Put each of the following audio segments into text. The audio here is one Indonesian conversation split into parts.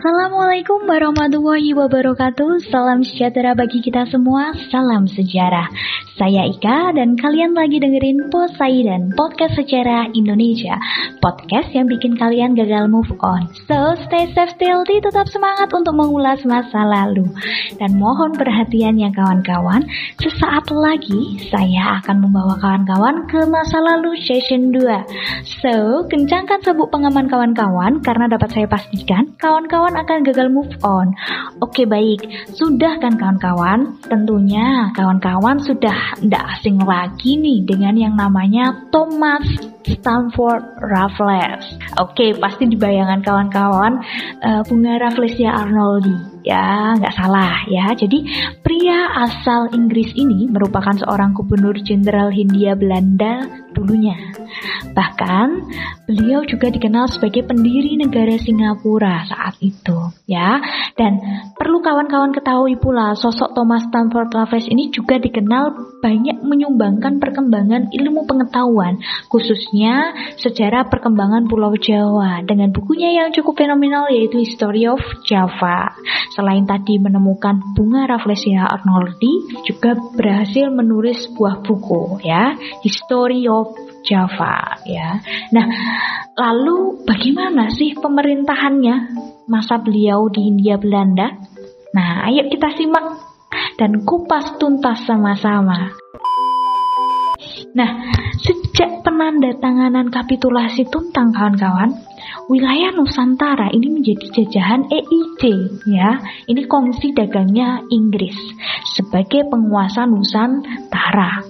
Assalamualaikum warahmatullahi wabarakatuh. Salam sejahtera bagi kita semua. Salam sejarah. Saya Ika dan kalian lagi dengerin Poseidon Podcast Sejarah Indonesia. Podcast yang bikin kalian gagal move on. So stay safe still Tetap semangat untuk mengulas masa lalu. Dan mohon perhatiannya kawan-kawan. Sesaat lagi saya akan membawa kawan-kawan ke masa lalu session 2 So kencangkan sabuk pengaman kawan-kawan Karena dapat saya pastikan kawan-kawan akan gagal move on. Oke baik, sudah kan kawan-kawan? Tentunya kawan-kawan sudah tidak asing lagi nih dengan yang namanya Thomas Stanford Raffles. Oke, pasti dibayangkan kawan-kawan uh, bunga Rafflesia Arnoldi. Ya, nggak salah ya. Jadi pria asal Inggris ini merupakan seorang gubernur jenderal Hindia Belanda dulunya. Bahkan beliau juga dikenal sebagai pendiri negara Singapura saat itu, ya. Dan perlu kawan-kawan ketahui pula sosok Thomas Stamford Raffles ini juga dikenal banyak menyumbangkan perkembangan ilmu pengetahuan, khususnya sejarah perkembangan Pulau Jawa dengan bukunya yang cukup fenomenal yaitu History of Java. Selain tadi menemukan bunga Rafflesia Arnoldi, juga berhasil menulis sebuah buku ya, History of Java ya. Nah, lalu bagaimana sih pemerintahannya masa beliau di Hindia Belanda? Nah, ayo kita simak dan kupas tuntas sama-sama. Nah, sejak penandatanganan kapitulasi Tuntang kawan-kawan, wilayah Nusantara ini menjadi jajahan EIC ya. Ini kongsi dagangnya Inggris sebagai penguasa Nusantara.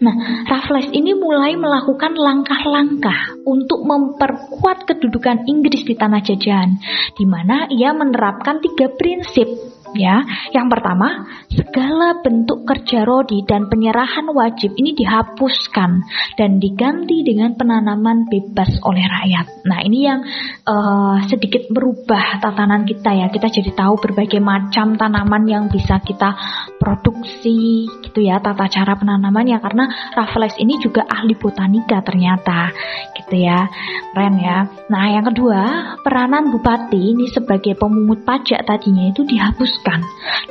Nah, Raffles ini mulai melakukan langkah-langkah untuk memperkuat kedudukan Inggris di tanah jajahan, di mana ia menerapkan tiga prinsip ya. Yang pertama, segala bentuk kerja rodi dan penyerahan wajib ini dihapuskan dan diganti dengan penanaman bebas oleh rakyat. Nah, ini yang uh, sedikit merubah tatanan kita ya. Kita jadi tahu berbagai macam tanaman yang bisa kita produksi gitu ya, tata cara penanamannya karena Raffles ini juga ahli botanika ternyata gitu ya. Keren ya. Nah, yang kedua, peranan bupati ini sebagai pemungut pajak tadinya itu dihapuskan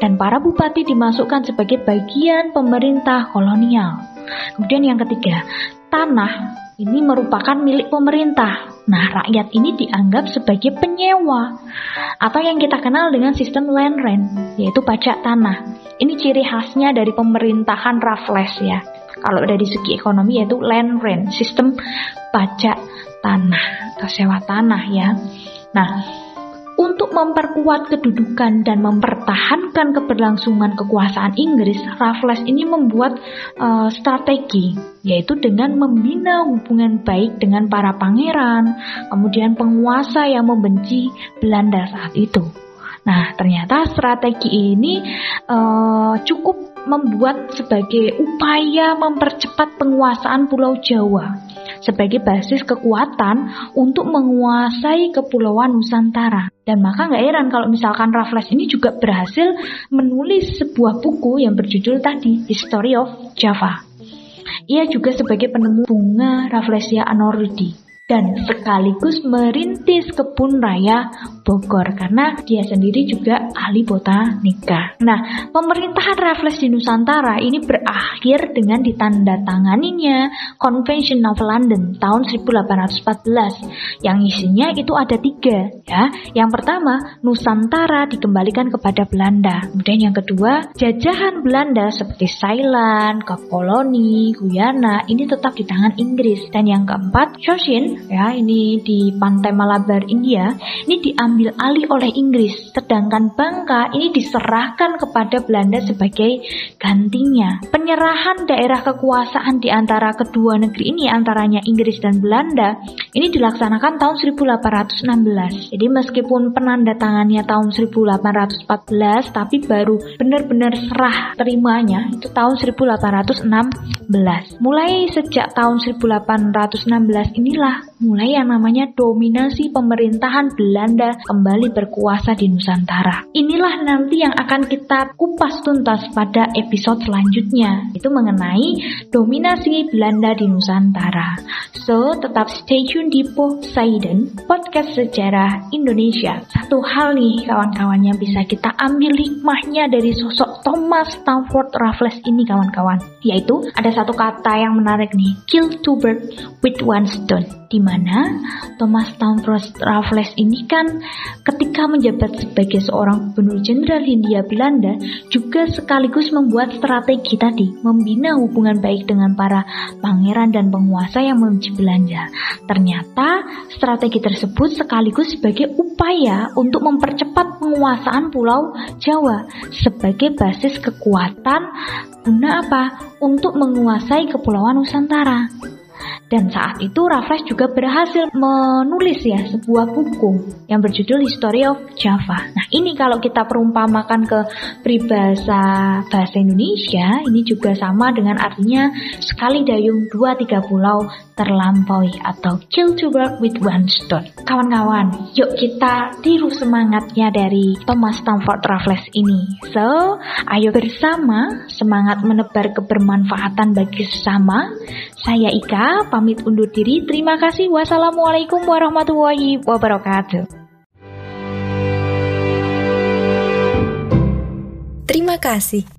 dan para bupati dimasukkan sebagai bagian pemerintah kolonial. Kemudian yang ketiga, tanah ini merupakan milik pemerintah. Nah, rakyat ini dianggap sebagai penyewa atau yang kita kenal dengan sistem land rent, yaitu pajak tanah. Ini ciri khasnya dari pemerintahan Raffles ya. Kalau dari segi ekonomi yaitu land rent, sistem pajak tanah atau sewa tanah ya. Nah, memperkuat kedudukan dan mempertahankan keberlangsungan kekuasaan Inggris, Raffles ini membuat uh, strategi, yaitu dengan membina hubungan baik dengan para pangeran, kemudian penguasa yang membenci Belanda saat itu. Nah, ternyata strategi ini uh, cukup membuat sebagai upaya mempercepat penguasaan Pulau Jawa sebagai basis kekuatan untuk menguasai kepulauan Nusantara. Dan maka nggak heran kalau misalkan Raffles ini juga berhasil menulis sebuah buku yang berjudul tadi History of Java. Ia juga sebagai penemu bunga Rafflesia anorudi dan sekaligus merintis kebun raya Bogor karena dia sendiri juga ahli botanika. Nah, pemerintahan Raffles di Nusantara ini berakhir dengan ditandatanganinya Convention of London tahun 1814 yang isinya itu ada tiga ya. Yang pertama, Nusantara dikembalikan kepada Belanda. Kemudian yang kedua, jajahan Belanda seperti Thailand, ke koloni, Guyana ini tetap di tangan Inggris. Dan yang keempat, Shoshin ya ini di pantai Malabar India. Ini diambil alih oleh Inggris. Sedangkan Bangka ini diserahkan kepada Belanda sebagai gantinya. Penyerahan daerah kekuasaan di antara kedua negeri ini antaranya Inggris dan Belanda ini dilaksanakan tahun 1816 jadi meskipun penandatangannya tahun 1814 tapi baru benar-benar serah terimanya itu tahun 1816 mulai sejak tahun 1816 inilah mulai yang namanya dominasi pemerintahan Belanda kembali berkuasa di Nusantara. Inilah nanti yang akan kita kupas tuntas pada episode selanjutnya, itu mengenai dominasi Belanda di Nusantara. So, tetap stay tune di Poseidon, podcast sejarah Indonesia. Satu hal nih kawan-kawan yang bisa kita ambil hikmahnya dari sosok Thomas Stamford Raffles ini kawan-kawan, yaitu ada satu kata yang menarik nih, kill two birds with one stone di mana Thomas Stamford Raffles ini kan ketika menjabat sebagai seorang gubernur jenderal Hindia Belanda juga sekaligus membuat strategi tadi membina hubungan baik dengan para pangeran dan penguasa yang membenci Belanda. Ternyata strategi tersebut sekaligus sebagai upaya untuk mempercepat penguasaan Pulau Jawa sebagai basis kekuatan guna apa? Untuk menguasai Kepulauan Nusantara. Dan saat itu Raffles juga berhasil menulis ya sebuah buku yang berjudul History of Java. Nah ini kalau kita perumpamakan ke peribahasa bahasa Indonesia, ini juga sama dengan artinya sekali dayung dua tiga pulau terlampaui atau kill to work with one stone. Kawan-kawan, yuk kita tiru semangatnya dari Thomas Stamford Raffles ini. So, ayo bersama semangat menebar kebermanfaatan bagi sesama. Saya Ika, pamit undur diri. Terima kasih. Wassalamualaikum warahmatullahi wabarakatuh. Terima kasih.